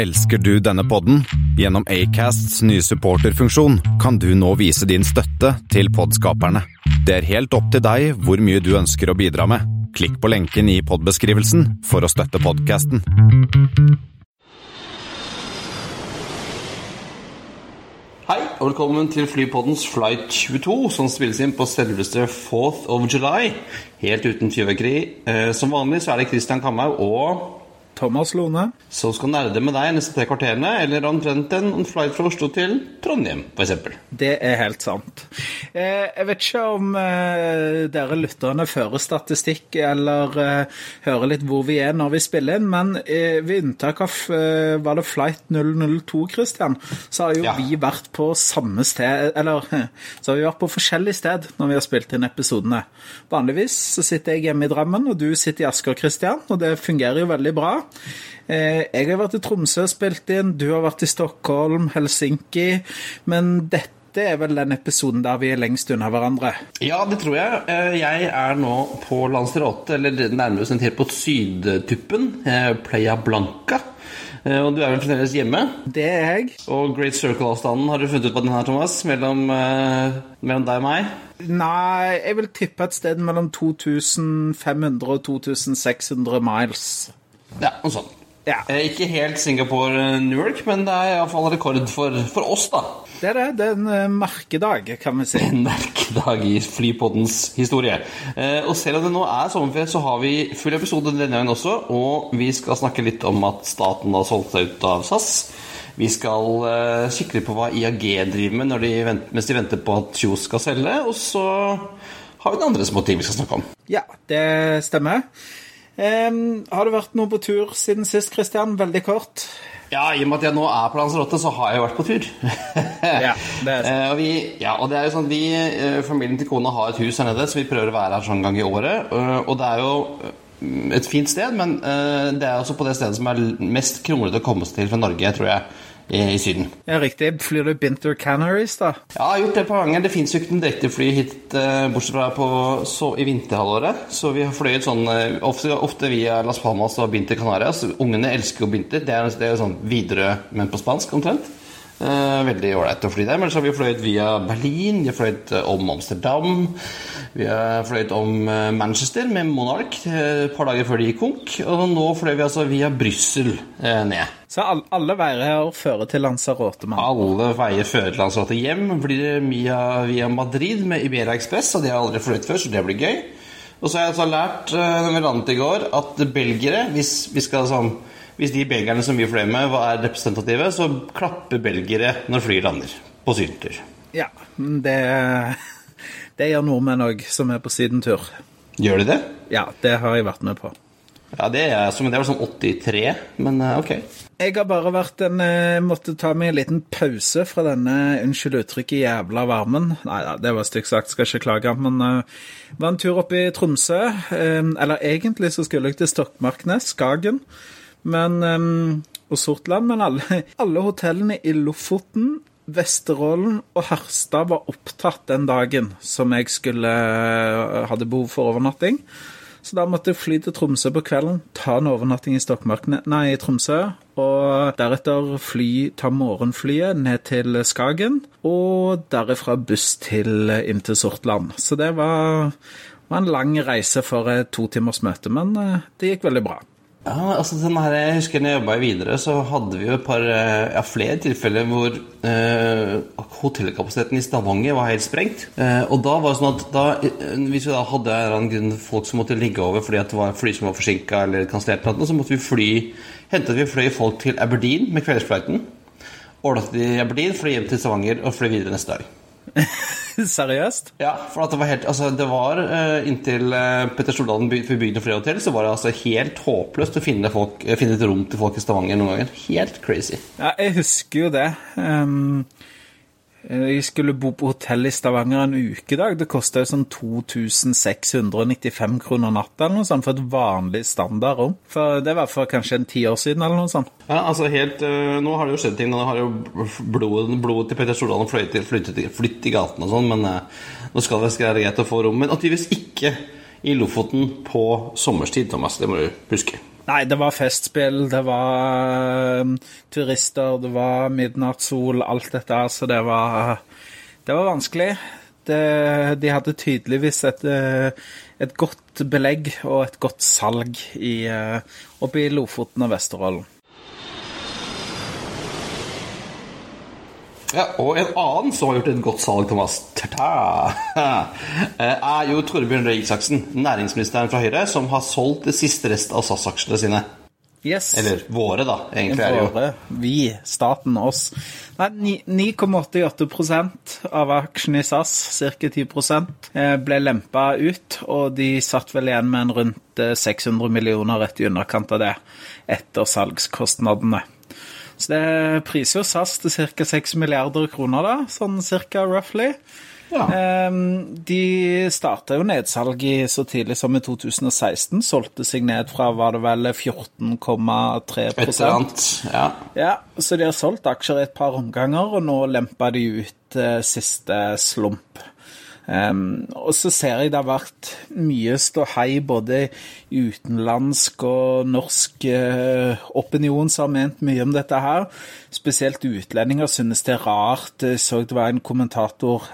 Elsker du denne podden? Gjennom Acasts nye supporterfunksjon kan du nå vise din støtte til podskaperne. Det er helt opp til deg hvor mye du ønsker å bidra med. Klikk på lenken i podbeskrivelsen for å støtte podkasten. Hei, og velkommen til Flypoddens Flight 22, som spilles inn på selveste 4th of July. Helt uten fyrverkeri. Eh, Som vanlig så er det Christian Kamhaug og Thomas Lone. Så skal nerde med deg neste tre kvarterene, eller omtrent en flight fra Oslo til Trondheim, f.eks. Det er helt sant. Eh, jeg vet ikke om eh, dere lytterne fører statistikk eller eh, hører litt hvor vi er når vi spiller inn, men ved unntak av var det Flight 002, Christian, så har jo Ja. vi vært på samme sted Eller så har vi vært på forskjellig sted når vi har spilt inn episodene. Vanligvis så sitter jeg hjemme i Drammen, og du sitter i Asker, Christian, og det fungerer jo veldig bra. Eh, Jeg har vært i Tromsø og spilt inn, du har vært i Stockholm, Helsinki, men dette er vel den episoden der vi er lengst unna hverandre. Ja, det tror jeg. Eh, Jeg er nå på Lanzarote, eller nærmere helt på sydtuppen, eh, Playa Blanca. Og du er vel fremdeles hjemme? Det er jeg. Og Great Circle-avstanden, har du funnet ut på den her, Thomas? Mellom, mellom deg og meg? Nei, jeg vil tippe et sted mellom 2500 og 2600 miles. Ja, noe sånt. Ja, Eh, Ikke helt Singapore-New York, men det er iallfall rekord for, for oss, da. det er det. Det er en eh, merkedag, kan vi si. En merkedag i Flypoddens historie. Eh, og selv om det nå er sommerferie, så har vi full episode denne gangen også. Og vi skal snakke litt om at staten har solgt seg ut av SAS. Vi skal eh, kikke litt på hva IAG driver med når de venter, mens de venter på at Kjos skal selge. Og så har vi den andre småting vi skal snakke om. Ja, det stemmer. Em, har du vært noe på tur siden sist, Christian? Veldig kort. Ja, I og med at jeg nå er på Lanzarote, så har jeg vært på tur. Ja, det er sant. Eh, og vi, ja, og det er jo sånn at vi, eh, Familien til kona har et hus her nede, så vi prøver å være her sånn gang i året. Eh, og det er jo eh, et fint sted, men eh, det er også på det stedet som er mest kronglete å komme seg til fra Norge, tror jeg, i, i Syden. Ja, riktig. Flyr du Binter Canaries, da? Ja, jeg har gjort det et par ganger. Det fins jo ikke noen direktefly hit, eh, bortsett fra på, så, i vinterhalvåret. Så vi har fløyet sånn eh, ofte, ofte via Las Palmas og Binter Canarias. Ungene elsker jo Binter. Det er, det er jo sånn Widerøe, men på spansk omtrent. Eh, veldig ålreit å fly der. Men så har vi fløyet via Berlin, vi har fløyet eh, om Amsterdam. Vi har fløyet om eh, Manchester med Monarch eh, et par dager før de gikk konk. Og nå fløy vi altså via Brussel ned. Så all, alle veier her fører til Lanzarote, Man. Alle veier fører til Lanzarote hjem. Blir det via, via Madrid med Iberia Express, og det har jeg aldri fløyet før, så det blir gøy. Og så har jeg altså lært når vi landet i går, at belgiere, hvis, vi skal sånn, hvis de belgierne som vi fløy med, var representative, så klapper belgiere når flyet lander på sydentur. Ja, det, det gjør nordmenn òg, som er på sydentur. Gjør de det? Ja, det har jeg vært med på. Ja, det er, som men det var sånn 83, men eh, ok. Jeg har bare vært en eh, Måtte ta meg en liten pause fra denne, unnskyld uttrykket, jævla varmen. Nei da, det var stygt sagt, skal ikke klage. Men uh, var en tur opp i Tromsø. Uh, eller egentlig så skulle jeg til Stokmarknes, Skagen. Men eh, Og Sortland. Men alle, alle hotellene i Lofoten, Vesterålen og Harstad var opptatt den dagen som jeg skulle eh, hadde behov for overnatting. Så da måtte jeg fly til Tromsø på kvelden, ta en overnatting i Stokmarkene, nei, i Tromsø, og deretter fly, ta morgenflyet ned til Skagen, og derifra buss til inn til Sortland. Så det var, var en lang reise for et to timers møte, men eh, det gikk veldig bra. Ja, altså den her, Jeg husker når jeg jobba i Widerøe, så hadde vi jo et par, eh, ja, flere tilfeller hvor eh, hotellkapasiteten i Stavanger var helt sprengt. Eh, og da var det sånn at da, eh, Hvis vi da hadde en eller annen grunn folk som måtte ligge over fordi at det var fly som var forsinka eller kansellert, så måtte vi fly hentet vi fløy folk til Aberdeen med kveldsflighten. Overnattet i Aberdeen, fløy hjem til Stavanger og fløy videre neste dag. Seriøst? Ja, for at det var helt Altså, det var uh, inntil uh, Petter Stordalen by- fikk bygd noe flere hotell, så var det altså helt håpløst å finne, folk, eh, finne et rom til folk i Stavanger noen ganger. Helt crazy. Ja, jeg husker jo det. Um, jeg skulle bo på hotell i Stavanger en ukedag. Det kosta sånn 2695 kroner natta eller noe sånt for et vanlig standardrom. For det var for kanskje en ti år siden eller noe sånt. Ja, altså helt øh, Nå har det jo skjedd ting. Nå har jo blodet, blod til Petter Stordalen flyttet, flyttet, flyttet i gaten og sånn, men øh, nå skal det være greit å få rom. Men tydeligvis ikke i Lofoten på sommerstid, Thomas. Det må du huske. Nei, det var festspill, det var um, turister, det var midnattssol, alt dette her, så det var, det var vanskelig. Det, de hadde tydeligvis et, uh, et, godt belegg og et godt salg i, uh, oppe i Lofoten og Vesterålen. Ja, og en annen som har gjort et godt salg, Thomas, er jo Torbjørn Røe Isaksen, næringsministeren fra Høyre, som har solgt det siste rest av SAS-aksjene sine. Yes. Eller våre, da, egentlig. er det jo. Våre, vi, staten, oss. Nei, 9,88 av aksjene i SAS, ca. 10% ble lempa ut, og de satt vel igjen med en rundt 600 millioner rett i underkant av det, etter salgskostnadene. Så det priser jo SAS til ca. 6 milliarder kroner, da, sånn cirka roughly. Ja. De starta jo nedsalg i så tidlig som i 2016. Solgte seg ned fra var det vel 14,3 Et eller annet. Ja. Ja, så de har solgt aksjer i et par omganger, og nå lempa de ut eh, siste slump. Um, og så ser jeg det har vært mye ståhei både utenlandsk og norsk uh, opinion som har ment mye om dette her. Spesielt utlendinger synes det er rart. Jeg så det var en kommentator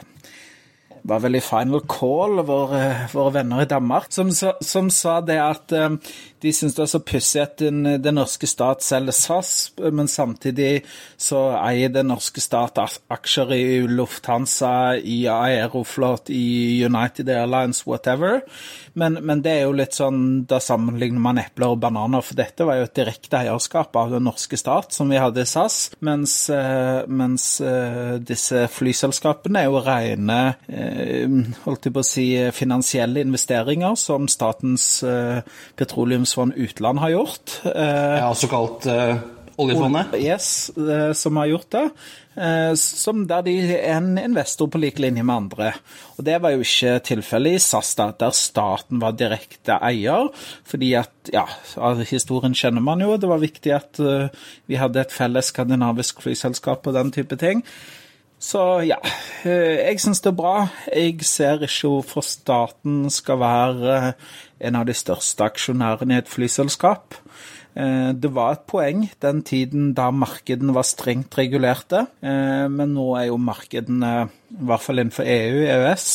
var vel i Final Call, våre, våre venner i Danmark, som, som sa det at um, de syns det er så pussig at den, den, norske stat selger SAS, men samtidig så eier den norske stat aksjer i Lufthansa, i Aeroflot, i United Airlines, whatever. Men, men, det er jo litt sånn, da sammenligner man epler og bananer, for dette var jo et direkte eierskap av den norske stat, som vi hadde i SAS, mens, mens disse flyselskapene er jo rene holdt jeg på å si, finansielle investeringer som Statens petroleumsfond utland har gjort. Ja, såkalt oljefondet? Yes, som har gjort det. Som der de er en investor på lik linje med andre. Og Det var jo ikke tilfellet i SAS, da, der staten var direkte eier. fordi at, ja, av historien kjenner man jo, det var viktig at vi hadde et felles skandinavisk flyselskap og den type ting. Så ja, jeg syns det er bra. Jeg ser ikke hvorfor staten skal være en av de største aksjonærene i et flyselskap. Det var et poeng den tiden da markedene var strengt regulerte, men nå er jo markedene, i hvert fall innenfor EU, EØS,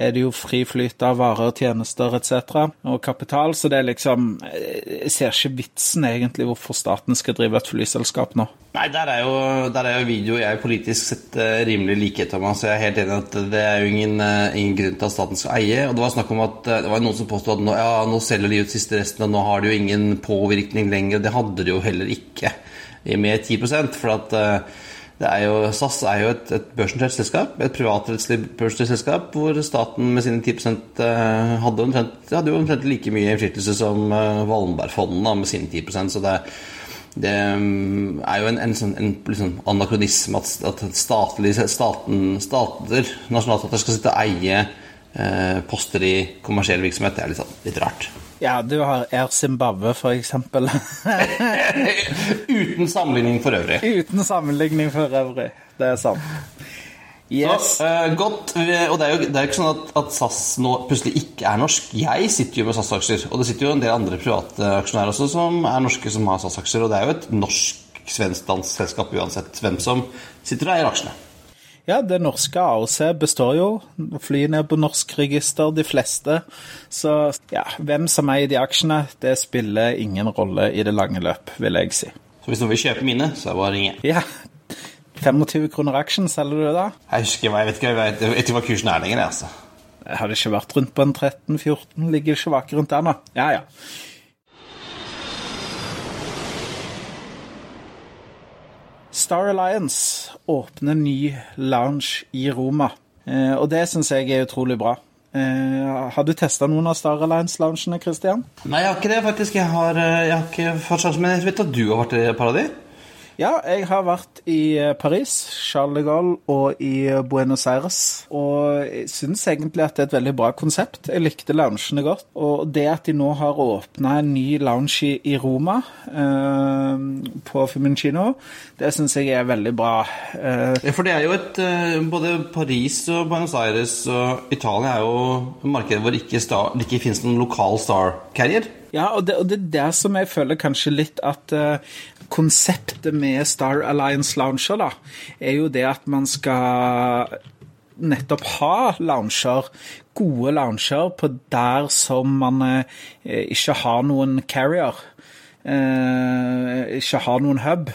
er det jo fri flyt av varer, tjenester etc. og kapital, så det er liksom Jeg ser ikke vitsen egentlig hvorfor staten skal drive et flyselskap nå. Nei, der er jo, der er jo video jeg politisk sett rimelig likhet, Thomas. Jeg er helt enig at det er jo ingen, ingen, grunn til at staten skal eie. Og det var snakk om at det var noen som påstod at nå, ja, nå selger de ut siste resten, og nå har de jo ingen påvirkning lenger. Det hadde de jo heller ikke med 10% for at er jo, SAS er jo et, et børsnotert selskap, et privatrettslig børsnotert selskap, hvor staten med sine 10% hadde, omtrent, hadde jo omtrent like mye innflytelse som Wallenberg-fondene med sine 10% så det, det er jo en, en, en, en liksom anakronisme at, at statlig, staten, stater, nasjonalstater skal sitte og eie eh, poster i kommersiell virksomhet. Det er litt, sånn, litt rart. Ja, du har Air Zimbabwe, for eksempel. Uten sammenligning for øvrig. Uten sammenligning for øvrig. Det er sant. Yes. Så, uh, godt, og det er, jo, det er ikke sånn at, at, SAS nå plutselig ikke er norsk. Jeg sitter jo med SAS-aksjer, og det sitter jo en del andre private aksjonærer også som er norske som har SAS-aksjer, og det er jo et norsk-svensk-dansk selskap uansett hvem som sitter og eier aksjene. Ja, det norske AOC består jo. Flyene er på norsk register, de fleste. Så ja, hvem som eier de aksjene, det spiller ingen rolle i det lange løp, vil jeg si. Så hvis noen vil kjøpe mine, så er det bare å ringe? Ja. 25 kroner aksjen, selger du det da? Jeg husker jeg vet ikke, jeg vet, jeg vet ikke hva kursen er lenger, altså. Jeg hadde ikke vært rundt på en 13-14, ligger ikke vake rundt der nå. Ja, ja. Star Alliance åpner ny lounge i Roma, og det syns jeg er utrolig bra. Har du testa noen av Star Alliance-loungene, Christian? Nei, jeg har ikke det, faktisk. Jeg har, jeg har ikke fått sjansen, men jeg vet at du har vært i et par av de? Ja, jeg har vært i Paris, Charles de Gaulle og i Buenos Aires. Og jeg syns egentlig at det er et veldig bra konsept. Jeg likte loungene godt. Og det at de nå har åpna en ny lounge i Roma, eh, på Fiumicino, det syns jeg er veldig bra. Eh, ja, for det er jo et Både Paris og Buenos Aires og Italia er jo markeder hvor det ikke, star, det ikke finnes noen lokal star carrier. Ja, og det, og det er der som jeg føler kanskje litt at uh, konseptet med Star Alliance Lounger, da, er jo det at man skal nettopp ha lounger, gode lounger, på der som man eh, ikke har noen carrier. Eh, ikke har noen hub.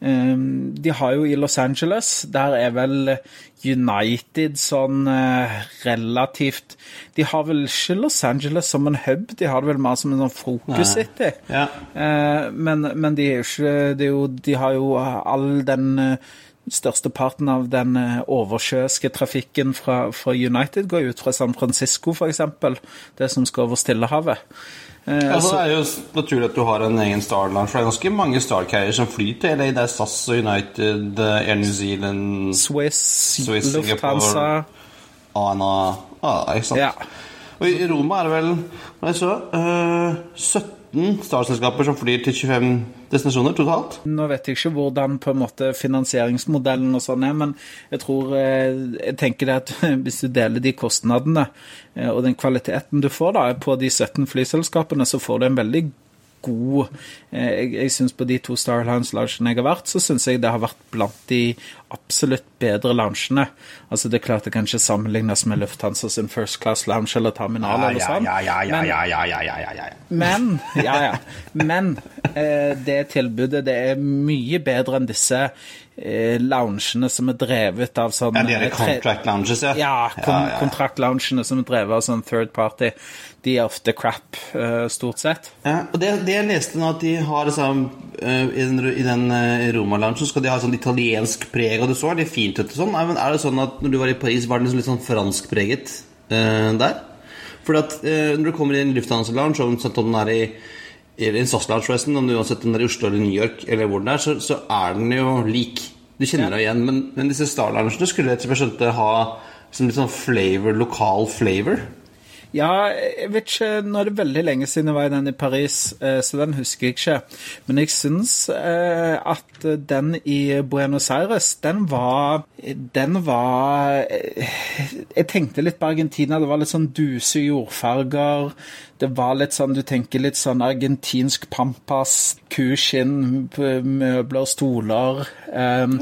Um, de har jo i Los Angeles, der er vel United sånn uh, relativt De har vel ikke Los Angeles som en hub, de har det vel mer som en sånn Focus City. Ja. Uh, men, men de er jo ikke de, er jo, De har jo all den Største Størsteparten av den oversjøiske trafikken fra, fra United går ut fra San Francisco, f.eks. Det som skal over Stillehavet. Eh, altså, det er jo naturlig at du har en egen Starland, for Det er ganske mange Starcarrier som flyr til LA. Det er SAS og United, Air New Zealand Swiss, Swiss Lufthansa ANA ah, Ikke sant? Ja. Og i Roma er det vel hva jeg så, uh, 17 Star-selskaper som flyr til 25 destinasjoner totalt. Nå vet jeg ikke hvordan på en måte finansieringsmodellen og sånn er, men jeg tror Jeg tenker det at hvis du deler de kostnadene og den kvaliteten du får da på de 17 flyselskapene, så får du en veldig god Jeg, jeg syns på de to Star Lounge-loungene jeg har vært, så syns jeg det har vært blant de absolutt bedre loungene. Altså Det er klart det kan ikke sammenlignes med Lufthansa sin First Class Lounge eller terminal eller sånn. Ja, ja, ja, ja, ja, ja, ja, ja, ja. Men, ja, ja. Men eh, det tilbudet det er mye bedre enn disse eh, loungene som er drevet av sånn Ja, de er contract lounges, ja. Ja, kon kontraktloungene som er drevet av sånn third party. De er ofte crap, uh, stort sett. Ja, og det, det jeg leste nå, at de har liksom uh, I den, i den uh, Roma-loungen skal de ha sånn italiensk preg, og det så det fint ut og sånn. Men er det sånn at når du var i Paris, var det liksom litt sånn franskpreget der? Fordi at når du kommer i en lufthavnslounge, om den er i i en SAS-lounge, forresten, om du uansett den er i Oslo eller New York, eller hvor den er, så, så er den jo lik. Du kjenner deg igjen, men, men disse Star-loungene skulle jeg skjønte ha som litt sånn flavor, lokal flavor. Ja, jeg vet ikke Nå er det veldig lenge siden jeg var i den i Paris, så den husker jeg ikke. Men jeg syns at den i Buenos Aires, den var Den var Jeg tenkte litt på Argentina. Det var litt sånn duse jordfarger. Det var litt sånn, du tenker litt sånn argentinsk pampas, kuskinn, møbler, stoler. Um,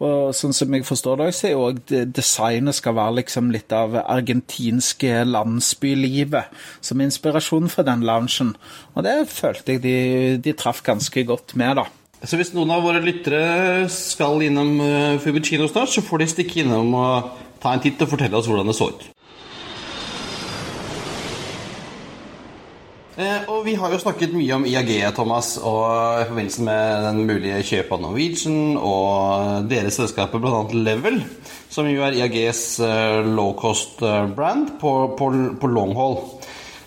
og sånn som jeg forstår det, så er òg designet skal være liksom litt av argentinske landsbylivet som inspirasjon for den loungen. Og det følte jeg de, de traff ganske godt med, da. Så hvis noen av våre lyttere skal innom Fubicino snart, så får de stikke innom og ta en titt og fortelle oss hvordan det så ut. Eh, og vi har jo snakket mye om IAG, Thomas, og i forbindelse med den mulige kjøpet av Norwegian og deres selskaper, bl.a. Level, som jo er IAGs uh, low cost brand på, på, på long haul.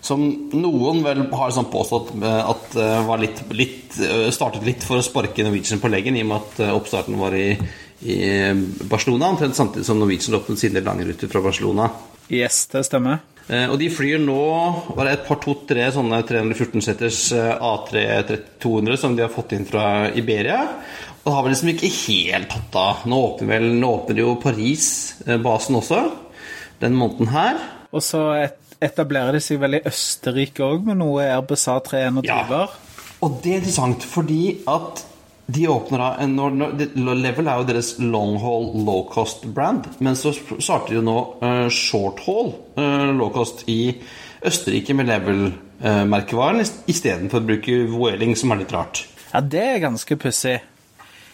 Som noen vel har sånn påstått at var litt, litt, startet litt for å sparke Norwegian på leggen, i og med at oppstarten var i, i Barcelona, omtrent samtidig som Norwegian åpnet sine lange ruter fra Barcelona. Yes, det stemmer. Eh, og de flyr nå var det et par to-tre sånne 314-seters A3-200 som de har fått inn fra Iberia. Og det har vel liksom ikke helt tatt av. Nå åpner, vel, nå åpner jo Paris-basen også, den måneden her. Og så etablerer de seg vel i Østerrike òg, med noe Airbus A321. Ja. Og det er interessant, fordi at de åpner da når, Level er jo deres long haul low cost brand. Men så starter de nå uh, short haul uh, low cost i Østerrike med Level-merkevaren uh, istedenfor å bruke Vueling, som er litt rart. Ja, det er ganske pussig.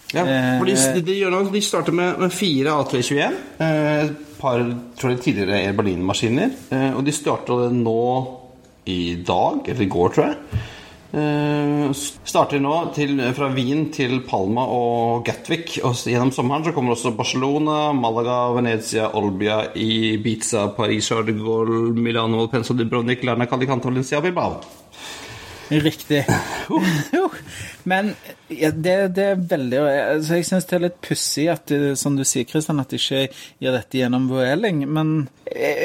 Ja, for de, de, de, de starter med, med fire A321. Et par tror jeg, tidligere Air Berlin-maskiner. Og de starter det nå i dag, eller i går, tror jeg. Uh, starter nå til, fra Wien til Palma og Gatwick. Og gjennom sommeren så kommer også Barcelona, Malaga, Venezia, Olbia, Ibiza, Paris, Charles Milano, Penso Dubrovnik, Lerna, Calicante, Valencia, Bilbao. Riktig. Men ja, det, det, er veldig altså Jeg syns det er litt pussig at som du sier, Kristian, at de ikke gjør dette gjennom Vueling. Men jeg,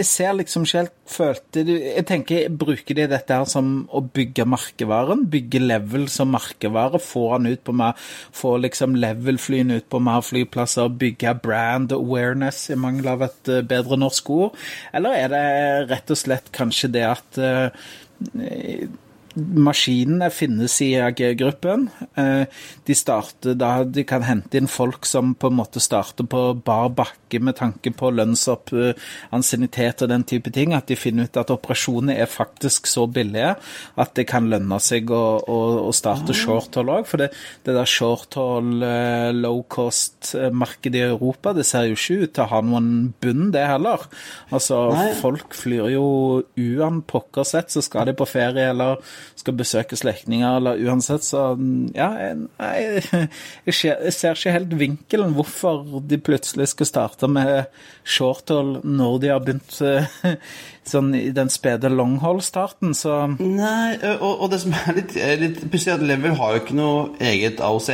jeg, ser liksom ikke helt følte Jeg tenker, bruker de dette her som å bygge merkevaren? Bygge level som merkevare? Få han ut på mer Få liksom level-flyene ut på mer flyplasser? Bygge brand awareness i mangel av et bedre norsk ord? Eller er det rett og slett kanskje det at uh, maskinene finnes i AG-gruppen. Eh, de starter da de kan hente inn folk som på en måte starter på bar bakke med tanke på lønnsopp, ansiennitet og den type ting. At de finner ut at operasjoner er faktisk så billige at det kan lønne seg å, å, å starte shorthold òg. For det, det der shorthold, low cost-markedet i Europa, det ser jo ikke ut til å ha noen bunn, det heller. Altså, Nei. folk flyr jo uan pokker sett, så skal de på ferie eller skal besøke slektninger, eller uansett, så ja, jeg, jeg, ser ikke helt vinkelen hvorfor de plutselig skal starte med shorthold når de har begynt sånn i den spede longhold-starten, så Nei, og, og, det som er litt, litt pussig, at Level har jo ikke noe eget AOC.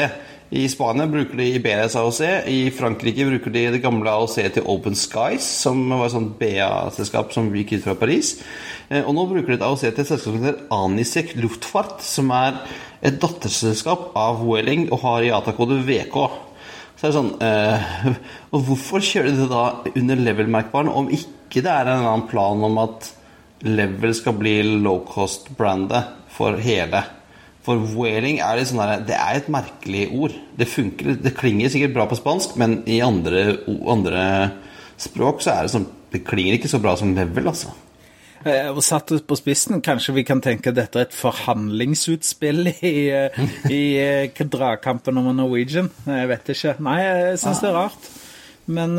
I Spania bruker de Iberias AOC. I Frankrike bruker de det gamle AOC til Open Skies, som var et sånt BA-selskap som gikk ut fra Paris. Eh, og nå bruker de et AOC til et selskap som heter Anisek Luftfart, som er et datterselskap av Welling og har IATA-kode VK. Så er sånn øh, Og hvorfor kjører de det da under level-merkbaren om ikke det er en eller annen plan om at level skal bli low cost-brandet for hele? For whaling er litt sånn der, det er et merkelig ord. Det funker, det klinger sikkert bra på spansk, men i andre, andre språk så er det sånn Det klinger ikke så bra som level, altså. Eh, og satt på spissen, kanskje vi kan tenke at dette er et forhandlingsutspill i, eh, i eh, dragkampen om Norwegian? Jeg vet ikke. Nei, jeg syns det er rart. Men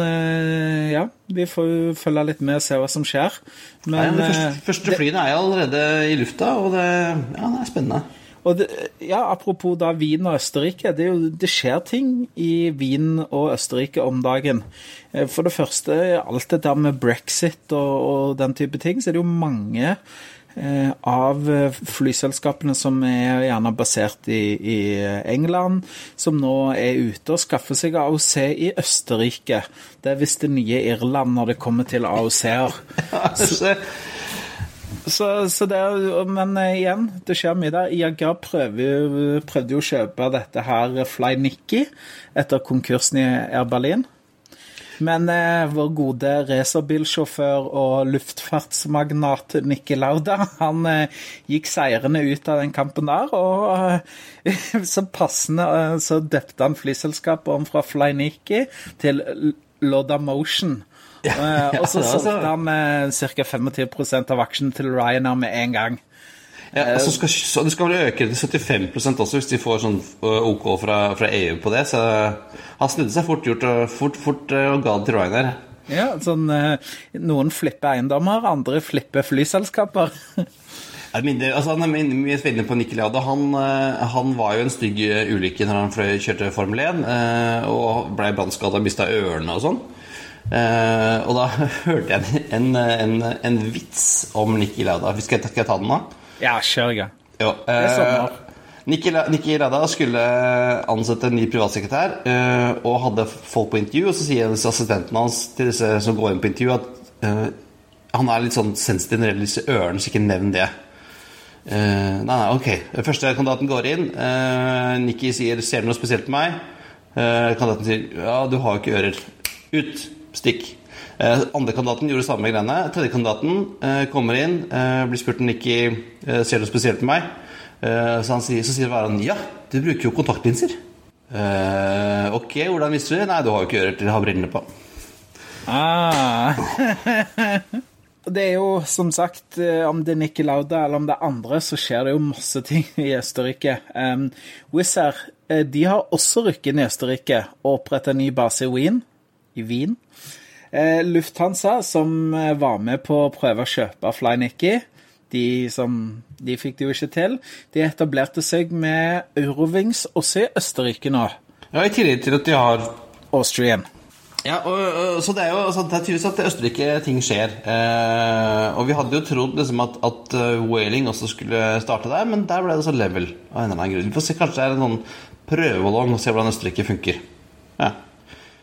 ja, vi får jo følge litt med og se hva som skjer. Men, Nei, de første, første flyene er allerede i lufta, og det, ja, det er spennende. Og det, ja, Apropos da Wien og Østerrike. Det, jo, det, skjer ting i Wien og Østerrike om dagen. Eh, for det første, alt det der med brexit og, og den type ting, så er det jo mange eh, av flyselskapene som er gjerne basert i, i, England, som nå er ute og skaffer seg AOC i Østerrike. Det er visst det nye Irland når det kommer til AOC-er. Så, så det, men uh, igjen, det skjer mye der. IAGA prøvde, prøvde jo å kjøpe dette her Fly Nikki etter konkursen i Air Berlin. Men eh, vår gode racerbilsjåfør og luftfartsmagnat Nikki Lauda, han eh, gikk seirende ut av den kampen der. Og så passende så døpte han flyselskapet om fra Fly Nikki til Loda Motion. Ja, og så solgte han eh, ca. 25 av aksjene til Ryanair med en gang. Ja, altså skal, så Det skal vel øke til 75 også, hvis de får sånn eh, OK fra, fra, EU på det. Så han snudde seg fort gjort fort, fort og ga det til Ryanair. Ja, sånn, Noen flipper eiendommer, andre flipper flyselskaper. Minner, altså han er veldig på Nicky Lauda. Han, han, var jo en stygg ulykke når han kjørte Formel 1 og ble brannskada og mista ørene og sånn. Uh, og da hørte jeg en, en, en, vits om Nikki Lauda. Skal jeg, skal jeg ta den nå? Ja, kjør i gang. Uh, Nikki, Nikki Lauda skulle ansette en ny privatsekretær uh, og hadde folk på intervju. Og så sier assistenten hans til disse som går inn på intervju, at uh, han er litt sånn sensitiv når det gjelder disse ørene, så ikke nevn det. nei, nei, ok. Første kandidaten går inn. Nikki sier 'Ser du noe spesielt på meg?' kandidaten sier 'Ja, du har jo ikke ører'. Ut stikk. Eh, andre kandidaten gjorde samme greiene. Tredje kandidaten eh, kommer inn, eh, blir spurt om Nikki eh, ser noe spesielt med meg. Eh, så, han sier, så sier Væran ja, du bruker jo kontaktlinser. Ok, hvordan visste du det? Nei, du har jo ikke ører til å ha brillene på. Ah. det er jo som sagt, om det er Nikki Lauda eller om det er andre, så skjer det jo masse ting i Østerrike. Um, Wizz Air de har også rykket ned i Østerrike og opprettet en ny base i Wien i Wien. Eh, Lufthansa, som eh, var med på å prøve å kjøpe Flynicky, de, som, de fikk det jo ikke til. De etablerte seg med Eurowings også i Østerrike nå. Ja, I tillegg til at de har Austrian. Ja, og, og, så Det er jo altså, det er tydeligvis at i Østerrike ting skjer. Eh, og Vi hadde jo trodd liksom, at, at uh, Whaling også skulle starte der, men der ble det så level. av en eller annen grunn. Vi får se, Kanskje det er en sånn prøveballong og se hvordan Østerrike funker. Ja.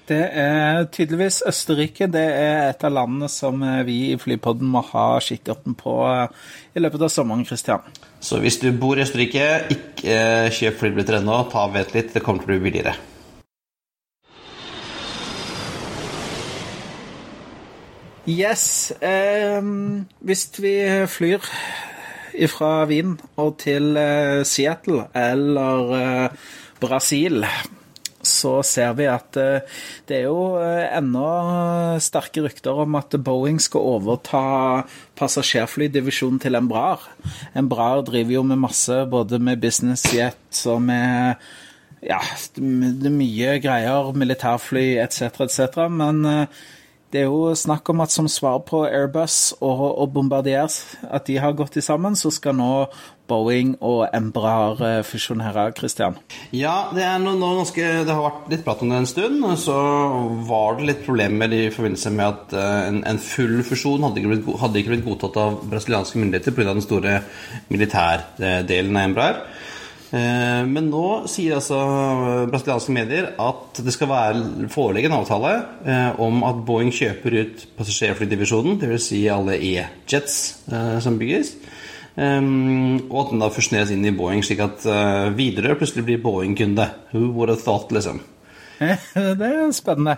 Det er tydeligvis Østerrike. Det er et av landene som eh, vi i Flypodden må ha kikkerten på eh, i løpet av sommeren, Christian. Så hvis du bor i Østerrike, ikke eh, kjøp flybilletter ennå. Ta vent litt, det kommer til å bli billigere. Yes. Eh, hvis vi flyr fra Wien og til eh, Seattle eller Brasil, så ser vi at eh, det er jo enda ennå sterke rykter om at Boeing skal overta passasjerflydivisjonen til Embraer. Embraer driver jo med masse, både med business jet og med ja, det er mye greier, militærfly etc., etc., men eh, det er jo snakk om at som svar på Airbus og, og Bombardier, at de har gått sammen, så skal nå Boeing og Embraer eh, fusjonere, Christian? Ja, det, noe, noe ganske, det, har vært litt prat om det en stund. Så var det litt problemer i forbindelse med at eh, en, en full fusjon hadde ikke, blitt, hadde ikke blitt godtatt av brasilianske myndigheter pga. den store militærdelen av Embraer. Eh, men nå sier altså brasilianske medier at det skal være foreligge en avtale eh, om at Boeing kjøper ut passasjerflydivisjonen, dvs. Si alle E-jets eh, som bygges. og at den da fusjoneres inn i Boeing, slik at Widerøe plutselig blir Boeing-kunde. Who would have thought, liksom? Det er spennende.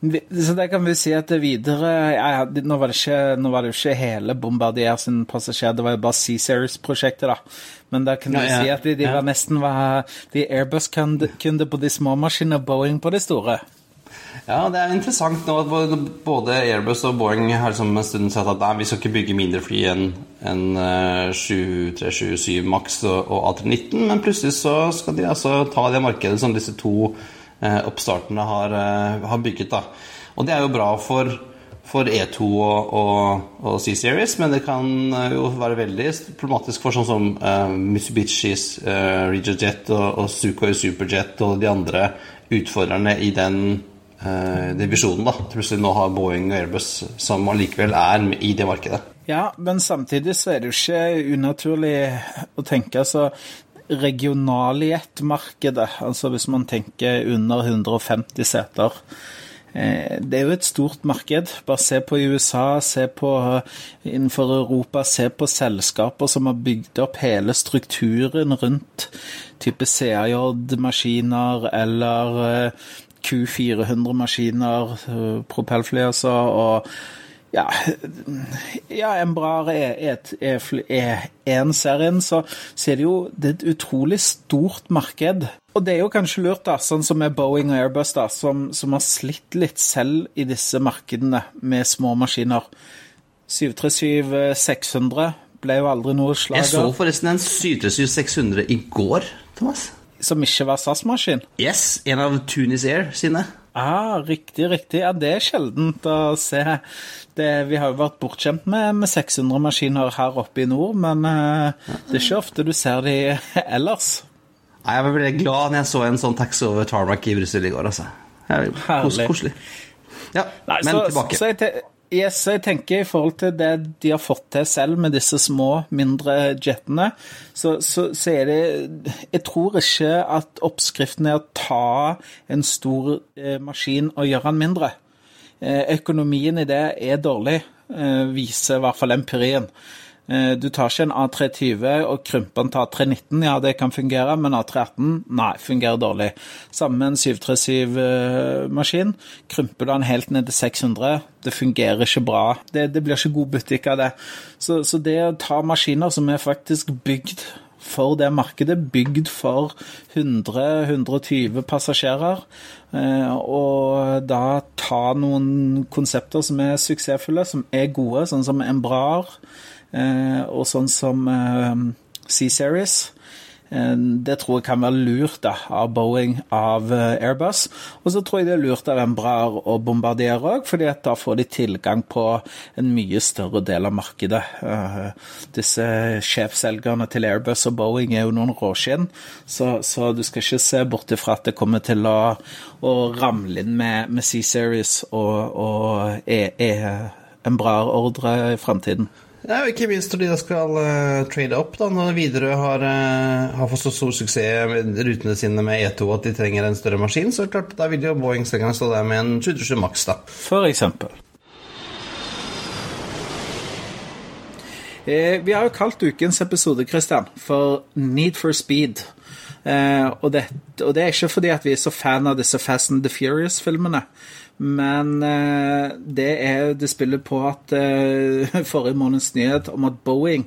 Så det kan vi si at det videre ja, nå, var det ikke, nå var det jo ikke hele Bombardier sin passasjer, det var jo bare C-Series-prosjektet, da. Men da kan ja, ja. si at de, de var nesten var de Airbus-kunder på de små maskinene, Boeing på de store. Ja, det er interessant nå at både Airbus og Boeing har liksom en stund sagt at nei, vi skal ikke bygge mindre fly enn en, uh, 7377 Max og, og A319, men plutselig så skal de altså ta det markedet som disse to oppstartene har, eh, har, bygget. Da. Og det er jo bra for, for E2 og, og, og C-Series, men det kan eh, jo være veldig problematisk for sånn som uh, Mitsubishis uh, Regiojet og, og Sukhoi Superjet og de andre utfordrerne i den uh, divisjonen. da. Plutselig nå har Boeing og Airbus som allikevel er i det markedet. Ja, men samtidig så er det jo ikke unaturlig å tenke altså regionaljetmarkedet, altså hvis man tenker under 150 seter. Eh, det er jo et stort marked. Bare se på USA, se på innenfor Europa, se på selskaper som har bygd opp hele strukturen rundt type CAJ-maskiner eller eh, Q400-maskiner, eh, propellfly altså. og ja, ja Embraer er én-serien, så, så er det jo det er et utrolig stort marked. Og det er jo kanskje lurt, da, sånn som med Boeing og Airbus, da, som, som har slitt litt selv i disse markedene med små maskiner. 737-600 ble jo aldri noe slager. Jeg så forresten en 737-600 i går, Thomas. Som ikke var SAS-maskin? Yes, en av Tunis Air sine. Ah, riktig, riktig. Ja, det er sjeldent å se. Det, vi har jo vært bortskjemt med, med 600 maskiner her oppe i nord, men uh, det er ikke ofte du ser de ellers. Nei, Jeg ble glad når jeg så en sånn taxi over tarmac i Brussel i går, altså. Herlig. koselig. Ja, Nei, men så, tilbake. Så jeg, Yes, jeg tenker I forhold til det de har fått til selv med disse små, mindre jetene, så, så, så, er det Jeg tror ikke at oppskriften er å ta en stor eh, maskin og gjøre den mindre. Eh, økonomien i det er dårlig, eh, viser i hvert fall empirien. Eh, du tar ikke en A320 og krymper den til A319, ja det kan fungere, men A318 nei, fungerer dårlig. Samme med en 737-maskin. Krymper du den helt ned til 600, det fungerer ikke bra. Det, det blir ikke god butikk av det. Så, så, det å ta maskiner som er faktisk bygd for det markedet, bygd for 100-120 passasjerer, eh, og da ta noen konsepter som er suksessfulle, som er gode, sånn som Embraer, Eh, og sånn som eh, C-Series. Eh, det tror jeg kan være lurt da, av Boeing, av Airbus. Og så tror jeg det er lurt av Embraer å bombardere òg, fordi da får de tilgang på en mye større del av markedet. Disse sjefselgerne til Airbus og Boeing er jo noen råskinn, så, så, du skal ikke se bort ifra at det kommer til å, å ramle inn med, med C-Series og, og e, e, Embraer-ordre i framtiden. Ja, ikke minst når de skal uh, trade opp, da, når Widerøe har, uh, har, fått så stor suksess med rutene sine med E2 at de trenger en større maskin, så klart, da vil jo Boeing stå der med en 727 Max, da. For eksempel. Eh, vi har jo kalt ukens episode Christian, for Need for Speed. Eh, og, det, og, det, er ikke fordi at vi er så fan av disse Fast and the Furious-filmene. Men eh, det, er, det spiller på at eh, forrige måneds nyhet om at Boeing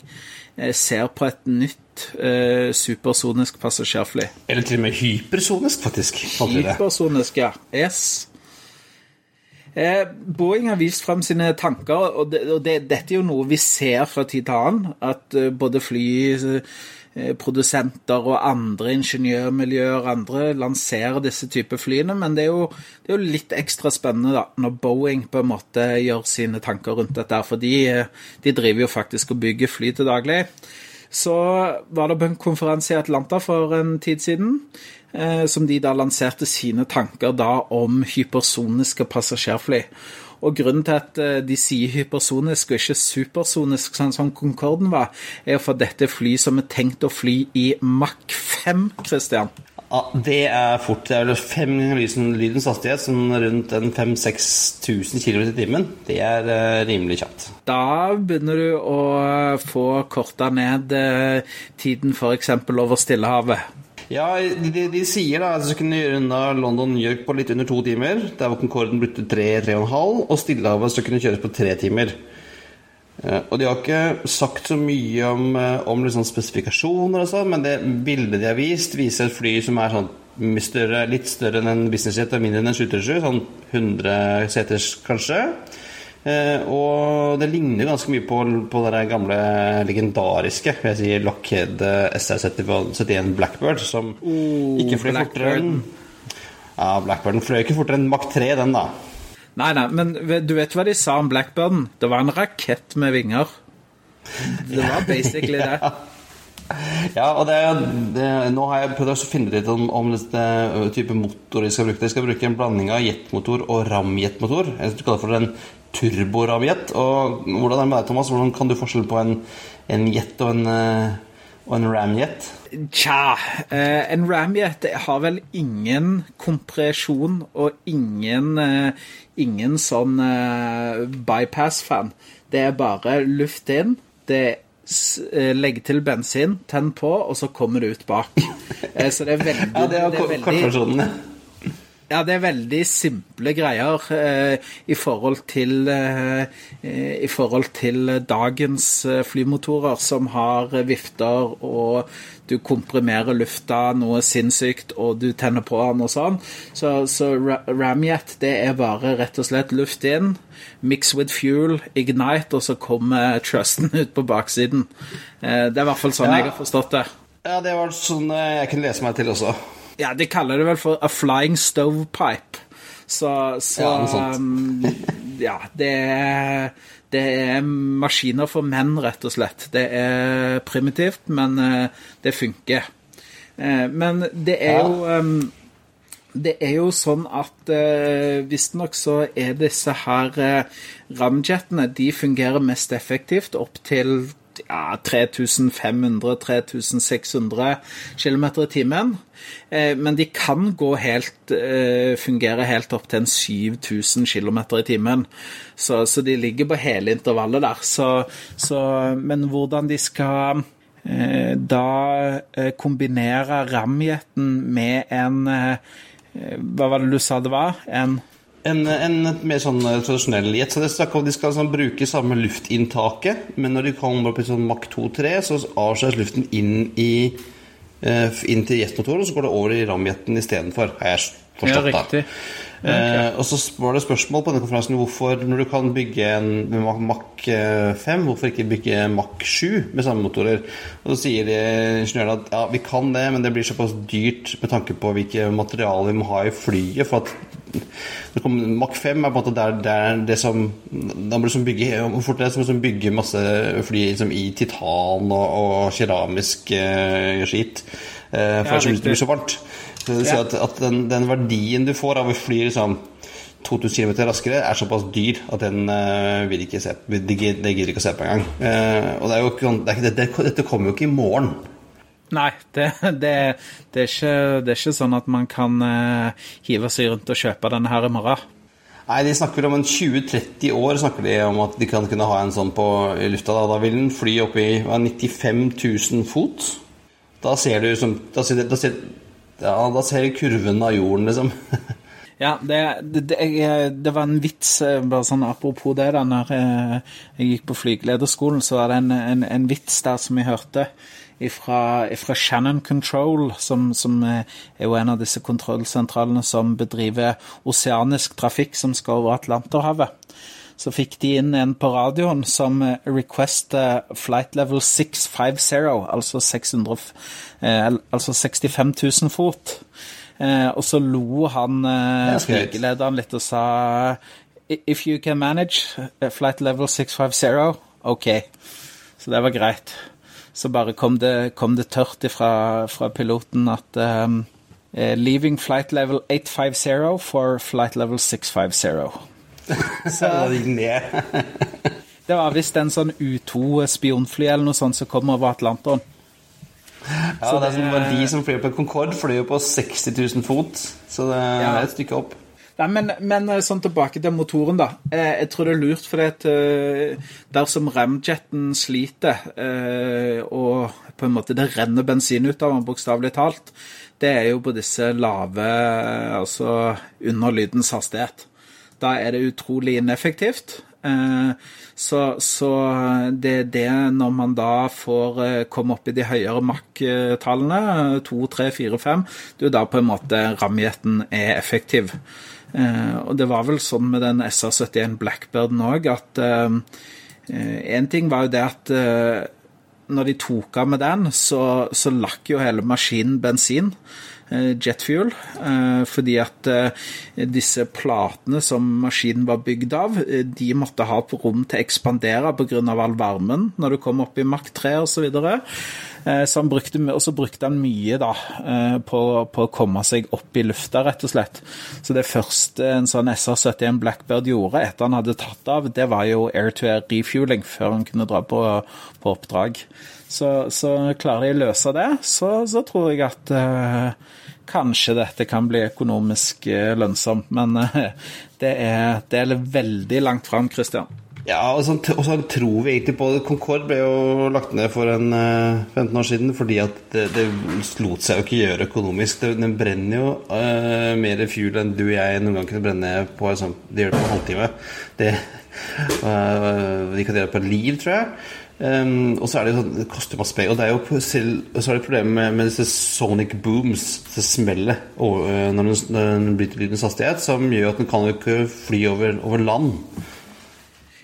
eh, ser på et nytt eh, supersonisk passasjerfly. Eller til og med hypersonisk, faktisk. Hypersonisk, ja. Yes. Eh, Boeing har vist frem sine tanker, og, det, og det, dette er jo noe vi ser fra tid til annen. At både både flyprodusenter og andre ingeniørmiljøer andre lanserer disse typer flyene. Men det er, jo, det er, jo, litt ekstra spennende da, når Boeing på en måte gjør sine tanker rundt dette. For de, de driver jo faktisk og bygger fly til daglig. Så var det på en konferanse i Atlanta for en tid siden eh, som de da lanserte sine tanker da om hypersoniske passasjerfly. Og Grunnen til at eh, de sier hypersonisk og ikke supersonisk, sånn som Concorden var, er for at dette fly som er tenkt å fly i Mach 5, Christian. Ja, det er fort. Det er vel fem ganger lydens hastighet, sånn rundt 5000-6000 km i timen. Det er uh, rimelig kjapt. Da begynner du å få korta ned uh, tiden f.eks. over Stillehavet. Ja, de, de, sier da at de kunne gjøre unna London-New York på litt under to timer. Der hvor Concorden brukte tre-tre-og-en-halv, og Stillehavet så kunne kjøres på tre timer. Eh, og de har ikke sagt så mye om, eh, om liksom spesifikasjoner og sånn, men det bildet de har vist, viser et fly som er sånn større, litt større enn en businessjet og mindre enn en 737, sånn 100 seters kanskje. Eh, og det ligner ganske mye på, på det gamle legendariske vil jeg si, Lockheed SR-71 Blackbird, som oh, ikke fløy fortere enn Ja, Blackbirden fløy ikke fortere enn Mach 3, den, da. Nei, nei, men du vet hva de sa om Blackbirden? Det var en rakett med vinger. Det var basically det. Ja, og det, det, nå har jeg prøvd å finne litt om, om det type motor de skal bruke. De skal bruke en blanding av jetmotor og ramjetmotor. Jeg kaller det for en turboramjet. Og hvordan er det med deg, Thomas? Hvordan kan du forskjell på en, en jet og en, uh, og en ramjet? Tja, uh, en ramjet har vel ingen kompresjon og ingen, uh, ingen sånn bypass-fan. Det er bare luft inn. Det er til bensin, tenn på, og så kommer det ut bak. Så det er veldig Ja, det er, er kortversjonen, ja, det er veldig simple greier eh, i, forhold til, eh, i forhold til dagens eh, flymotorer som har vifter, og du komprimerer lufta noe sinnssykt, og du tenner på den og sånn. Så, så Ramjet, det er bare rett og slett luft inn, mix with fuel, ignite, og så kommer trusten ut på baksiden. Eh, det er i hvert fall sånn ja. jeg har forstått det. Ja, det var sånn eh, jeg kunne lese meg til også. Ja, de kaller det vel for a flying stovepipe. Så, så ja, um, ja, det er det er maskiner for menn, rett og slett. Det er primitivt, men uh, det funker. Uh, men det er jo um, det er jo sånn at uh, visstnok så er disse her ramjetene De fungerer mest effektivt opp til ja, 3500-3600 km i timen. Eh, men de kan helt, eh, fungere helt opp til en 7000 km i timen. Så, så, de ligger på hele intervallet der. Så, så, men hvordan de skal eh, da kombinere ramjeten med en Hva var det du sa det var? En en, en, mer sånn eh, tradisjonell jet. Så det snakker om De skal sånn, bruke samme luftinntaket, men når de kommer opp i sånn Mach 2-3, så avskjæres luften inn, i, uh, inn til jetmotoren, og så går det over i ramjeten istedenfor. Har jeg forstått, ja, da. Okay. Eh, og så var det spørsmål på denne konferansen hvorfor, når du kan bygge en Mach 5, hvorfor ikke bygge Mach 7 med samme motorer? Og så sier ingeniørene at ja, vi kan det, men det blir såpass dyrt med tanke på hvilke materialer vi må ha i flyet. for at Mach 5 er på en måte der, der det som Da må du liksom bygge fort det som bygger bygge masse fly liksom, i titan og, og keramisk uh, skit. Uh, for ja, det blir så varmt. Så det ja. at, at den, den, verdien du får av å fly liksom 2000 km raskere, er såpass dyr at den uh, vil ikke se, det, gidder ikke å se på engang. Uh, og det er jo ikke, det er, det, dette kommer jo ikke i morgen. Nei, det, det, det, er ikke, det, er ikke, sånn at man kan uh, hive seg rundt og kjøpe denne her i morgen. Nei, de snakker om en 20-30 år snakker de om at de kan kunne ha en sånn på lufta. Da, da vil den fly opp i 95 000 fot. Da ser du som da ser, da ser, ja, da ser du kurven av jorden, liksom. Ja, det, det, det, var en vits, eh, bare sånn apropos det. da, når jeg, jeg gikk på flygelederskolen, så var det en, en, en vits der som jeg hørte fra Shannon Control, som, som, er jo en av disse kontrollsentralene som bedriver oseanisk trafikk som skal over Atlanterhavet. Så fikk de inn en på radioen som requester flight level 650, altså, 600, eh, altså 65 000 fot. Eh, og så lo han eh, flygelederen litt og sa If you can manage flight level 650, OK. Så det var greit. Så bare kom det, kom det tørt fra, fra piloten at um, Leaving flight level 850 for flight level 650. Så det gikk ned. det var visst en sånn U2-spionfly eller noe sånt som kom over Atlanteren. Ja, det, det var de som flyr på Concorde, flyr på 60 000 fot, så det ja. er et stykke opp. Nei, men, men, eh, sånn tilbake til motoren, da. Jeg, jeg tror det er lurt, for at eh, dersom ramjeten sliter, og på en måte det renner bensin ut av den, bokstavelig talt, det er jo på disse lave Altså under lydens hastighet. Da er det utrolig ineffektivt. Så, så, det er det når man da får komme opp i de høyere MAC-tallene, 2, 3, 4, 5, det er jo da på en måte ramjeten er effektiv. Eh, og det var vel sånn med den SR71 Blackbirden òg at én eh, eh, ting var jo det at når de tok av med den, så, så lakk jo hele maskinen bensin. Jetfuel, fordi at disse platene som maskinen var bygd av, de måtte ha rom til å ekspandere pga. all varmen når du kom opp i Mach 3 osv. Og, så han brukte, og så brukte han mye da, eh, på, på, å komme seg opp i lufta, rett og slett. Så det første en sånn SR-71 Blackbird gjorde etter han hadde tatt av, det var jo air-to-air refueling før han kunne dra på, på oppdrag. Så, så, klarer de å løse det, så, så tror jeg at eh, kanskje dette kan bli økonomisk uh, lønnsomt. Men eh, det, er, det er veldig langt fram, Christian. Ja, og så, og så, tror vi egentlig på det. Concorde ble jo lagt ned for en uh, eh, 15 år siden fordi at det, det lot seg jo ikke gjøre økonomisk. Den brenner jo uh, mer fuel enn du og jeg noen gang kunne brenne på sånn, Det gjør det på en halvtime. Det, uh, de kan gjøre det på et liv, tror jeg. Um, og så er det jo sånn, det koster masse penger. Og det er jo selv, så er det problemet med, med, disse sonic booms, det smellet når den, når den bryter lydens hastighet, som gjør at den kan jo ikke fly over, over land.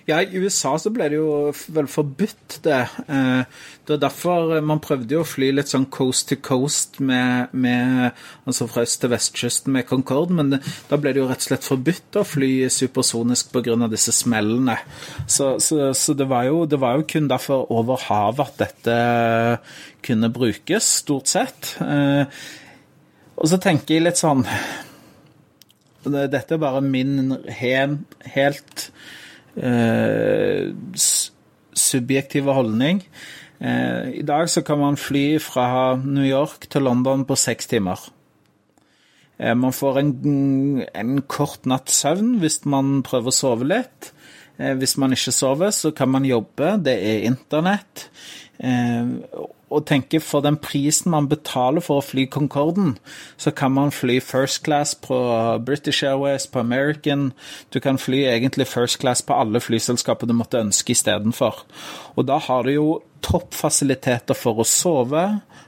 Ja, i USA så ble det jo vel forbudt, det. Eh, det var derfor man prøvde jo å fly litt sånn coast to coast med, med Altså fra øst til vestkysten med Concorde, men det, da ble det jo rett og slett forbudt å fly supersonisk pga. disse smellene. Så, så, så det, var jo, det, var jo, kun derfor over havet at dette kunne brukes, stort sett. Eh, og så tenker jeg litt sånn Dette er bare min helt subjektive holdning. Eh, I dag så kan man fly fra New York til London på seks timer. Eh, man får en, en kort natts søvn hvis man prøver å sove litt. Eh, hvis man ikke sover, så kan man jobbe. Det er internett. Og tenker for den prisen man betaler for å fly Concorden, så kan man fly first class på British Airways, på American. Du kan fly egentlig first class på alle flyselskaper du måtte ønske istedenfor. Og da har du jo toppfasiliteter for å sove,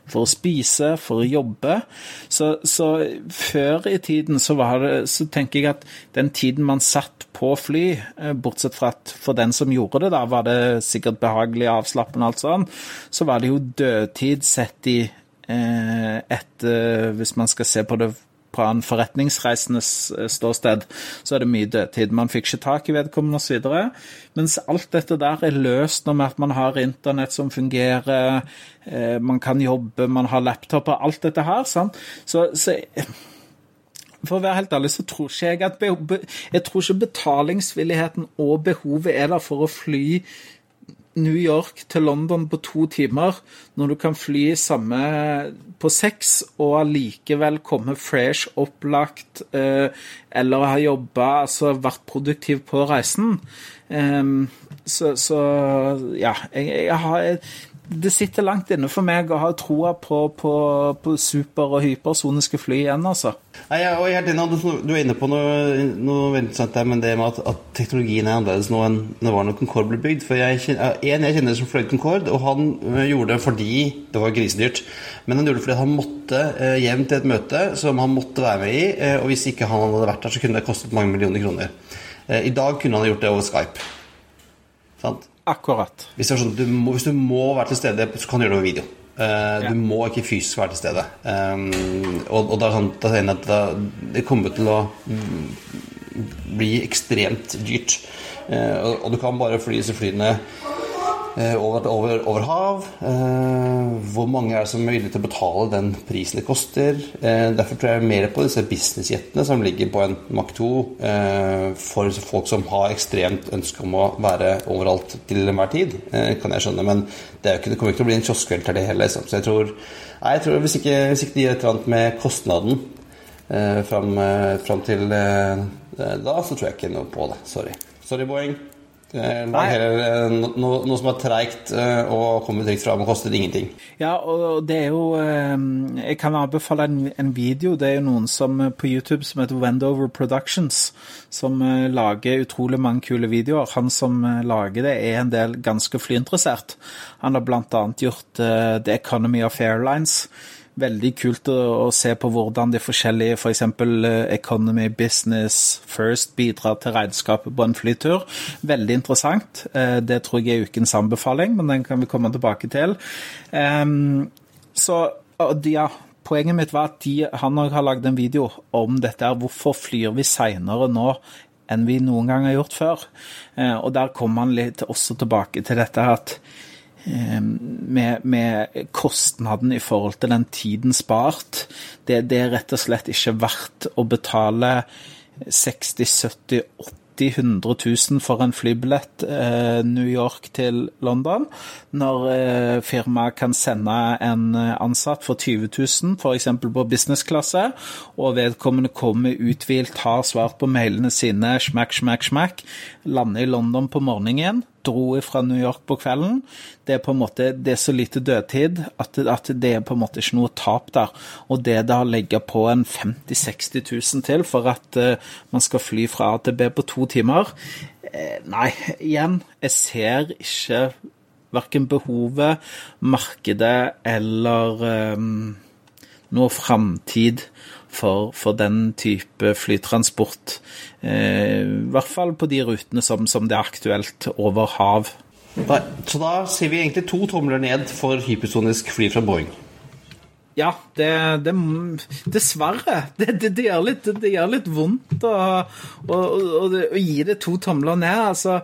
for å spise, for å jobbe. Så, så før i tiden så, det, så, tenker jeg at den tiden man satt på fly, eh, bortsett fra at for den som gjorde det, da var det sikkert behagelig, avslappende og alt sånn, så var det jo dødtid sett i eh, et Hvis man skal se på det fra en forretningsreisendes eh, ståsted, så er det mye dødtid. Man fikk ikke tak i vedkommende osv. Mens alt dette der er løst med at man har internett som fungerer, eh, man kan jobbe, man har laptoper, alt dette her. Sant? Så, så for å være helt ærlig, så tror ikke jeg at Jeg tror ikke betalingsvilligheten og behovet er der for å fly New York til London på to timer, når du kan fly samme på seks og allikevel komme fresh, opplagt, eh, eller ha jobba, altså vært produktiv på reisen. Um, så, så, ja, jeg, jeg har det sitter langt inne for meg å ha troa på, på, på super- og hypersoniske fly igjen, altså. Nei, jeg er helt enig. Du er inne på noe, noe veldig sant der, men det med at, at, teknologien er annerledes nå enn det var når Concorde ble bygd. For jeg En jeg kjenner som fløy Concorde, og han øh, gjorde det fordi det var grisedyrt. Men han gjorde det fordi han måtte eh, hjem til et møte som han måtte være med i. Eh, og hvis ikke han hadde vært der, så kunne det kostet mange millioner kroner. Eh, I dag kunne han gjort det over Skype. Sant? Akkurat. Hvis, sånn, du må, hvis du må være til stede, så kan du gjøre det over video. Uh, ja. Du må ikke fysisk være til stede. Um, og, og da, sånn, det, sier at da, det kommer til å bli ekstremt dyrt. Uh, og, og, du kan bare fly disse flyene over, over, over hav. Eh, hvor mange er det som er villige til å betale den prisen det koster? Eh, derfor tror jeg mer på disse businessjetene som ligger på en Mach 2 for folk som har ekstremt ønske om å være overalt til enhver tid, kan jeg skjønne. Men det, ikke, det kommer ikke til å bli en kioskvelter, det heller. Liksom. Så jeg tror, nei, jeg tror hvis, ikke, hvis ikke de gjør et eller annet med kostnaden fram, fram til da, så tror jeg ikke noe på det. Sorry. Sorry, Boeing. Lag heller eh, noe, noe, som er treigt eh, og kommer trygt fram og koster ingenting. Ja, og det er jo eh, Jeg kan anbefale en, en video. Det er jo noen som på YouTube som heter Wendover Productions, som lager utrolig mange kule videoer. Han som lager det, er en del ganske flyinteressert. Han har bl.a. gjort The Economy of Airlines veldig kult å, å, se på hvordan de forskjellige, f.eks. For eh, Economy, Business, First bidrar til regnskapet på en flytur. Veldig interessant. Eh, det tror jeg er ukens anbefaling, men den kan vi komme tilbake til. Så ja, poenget mitt var at de, han har lagd en video om dette. Hvorfor flyr vi seinere nå enn vi noen gang har gjort før? Eh, og der kommer han litt også tilbake til dette at med, med, kostnaden i forhold til den tiden spart. Det, det, er rett og slett ikke verdt å betale 60 70 80 100 000 for en flybillett eh, New York til London, når eh, firmaet kan sende en ansatt for 20 000, f.eks. på businessklasse, og vedkommende kommer uthvilt, har svart på mailene sine, smack, smack, smack, lander i London på morgenen dro fra New York på kvelden. Det er på en måte, det er så lite dødtid at, at det er på en måte ikke noe tap der. Og det da å legge på en 50 000-60 000 til for at uh, man skal fly fra A til B på to timer eh, Nei, igjen, jeg ser ikke verken behovet, markedet eller um, noe framtid for, for, den type flytransport. Eh, I hvert fall på de rutene som, som det er aktuelt over hav. Nei, så da ser vi egentlig to tomler ned for hypersonisk fly fra Boeing. Ja, det, det Dessverre. Det, det, det, gjør litt, det gjør litt vondt å, å, å, å, gi det to tomler ned. Altså,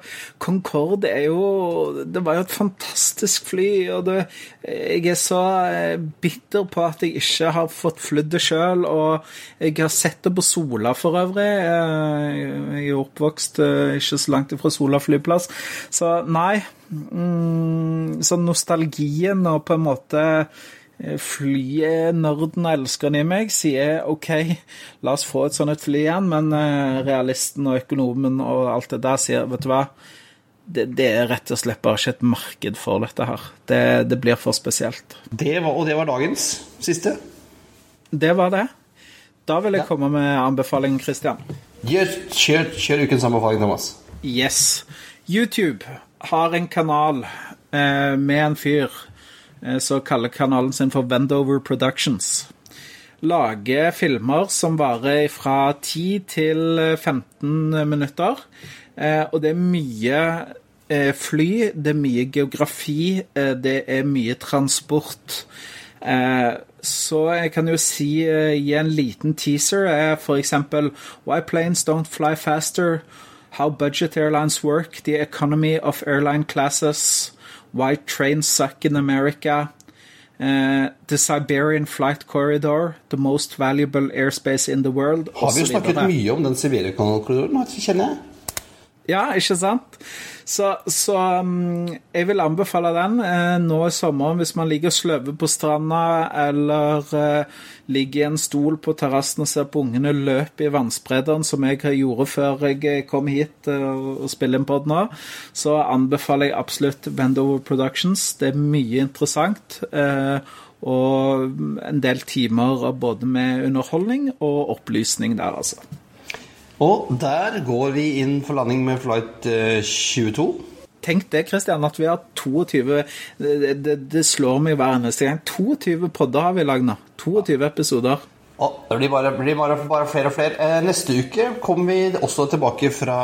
Concorde er jo Det var jo et fantastisk fly, og jeg er så eh, bitter på at jeg ikke har fått flydd det sjøl. Og jeg har sett det på Sola for øvrig. Jeg er oppvokst eh, ikke så langt fra Sola flyplass. Så nei. Mm, så nostalgien og på en måte Eh, Flynerden og elskeren i meg sier OK, la oss få et sånt et fly igjen, men eh, realisten og økonomen og alt det der sier vet du hva, det, det, er rett og slett bare ikke et marked for dette her. Det, det blir for spesielt. Det var, og det var dagens siste? Det var det. Da vil jeg ja. komme med anbefalingen, Christian. Yes, kjør, kjør ukens anbefaling, Thomas. Yes. YouTube har en kanal eh, med en fyr Eh, så kaller kanalen sin for Vendover Productions. Lager filmer som varer fra 10 til 15 minutter. Eh, og det er mye eh, fly, det er mye geografi, det er mye transport. Så jeg kan jo si, gi en liten teaser, er f.eks. Why planes don't fly faster, How budget airlines work, The economy of airline classes, Why Trains Suck in America, uh, The Siberian Flight Corridor, The Most Valuable Airspace in the World. Har vi jo snakket mye om den Siberiakorridoren, kjenner jeg. Ja, ikke sant? Så, så um, jeg vil anbefale den eh, nå i sommeren hvis man ligger og sløver på stranda eller eh, ligger i en stol på terrassen og ser på ungene løpe i vannsprederen, som jeg gjorde før jeg eh, kom hit eh, og spiller en pod nå, så anbefaler jeg absolutt Vendover Productions. Det er mye interessant. Eh, Og en del timer både med underholdning og opplysning der, altså. Og der går vi inn for landing med flight 22. Tenk det, Kristian, at vi har 22 det, det, det slår meg hver eneste gang. 22 podder har vi lagd nå. 22 episoder. Og det blir bare, blir bare, bare flere og flere. Eh, neste uke kommer vi også tilbake fra,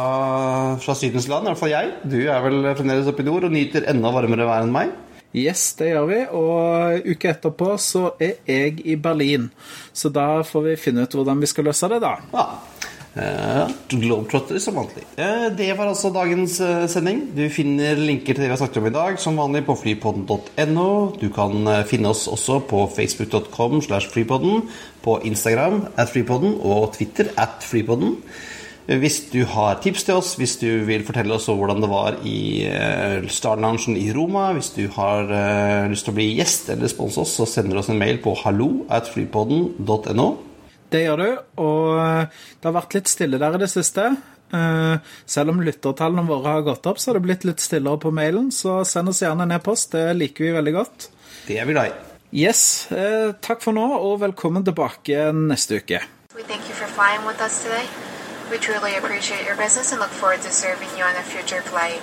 fra Sydens land, i hvert fall jeg. Du er vel fremdeles oppe i nord og nyter enda varmere vær enn meg. Yes, det gjør vi. Og uka etterpå så er jeg i Berlin. Så da får vi finne ut hvordan vi skal løse det, da. Ja. Uh, Globetrotters som vanlig. Uh, det var altså dagens uh, sending. Du finner linker til det vi har snakket om i dag som vanlig på flypodden.no. Du kan finne oss også på facebook.com slash flypodden, på Instagram at flypodden og Twitter at flypodden. Hvis du har tips til oss, hvis du vil fortelle oss hvordan det var i Star Loungen i Roma, hvis du har lyst til å bli gjest eller sponse oss, så sender du oss en mail på hallo at flypodden.no. Det gjør du, og det har vært litt stille der i det siste. Selv om lyttertallene våre har gått opp, så har det blitt litt stillere på mailen. Så send oss gjerne en e-post, det liker vi veldig godt. Det er vi glad i. Yes, takk for nå, og velkommen tilbake neste uke. We thank you for flying with us today. We truly appreciate your business and look forward to serving you on a future flight.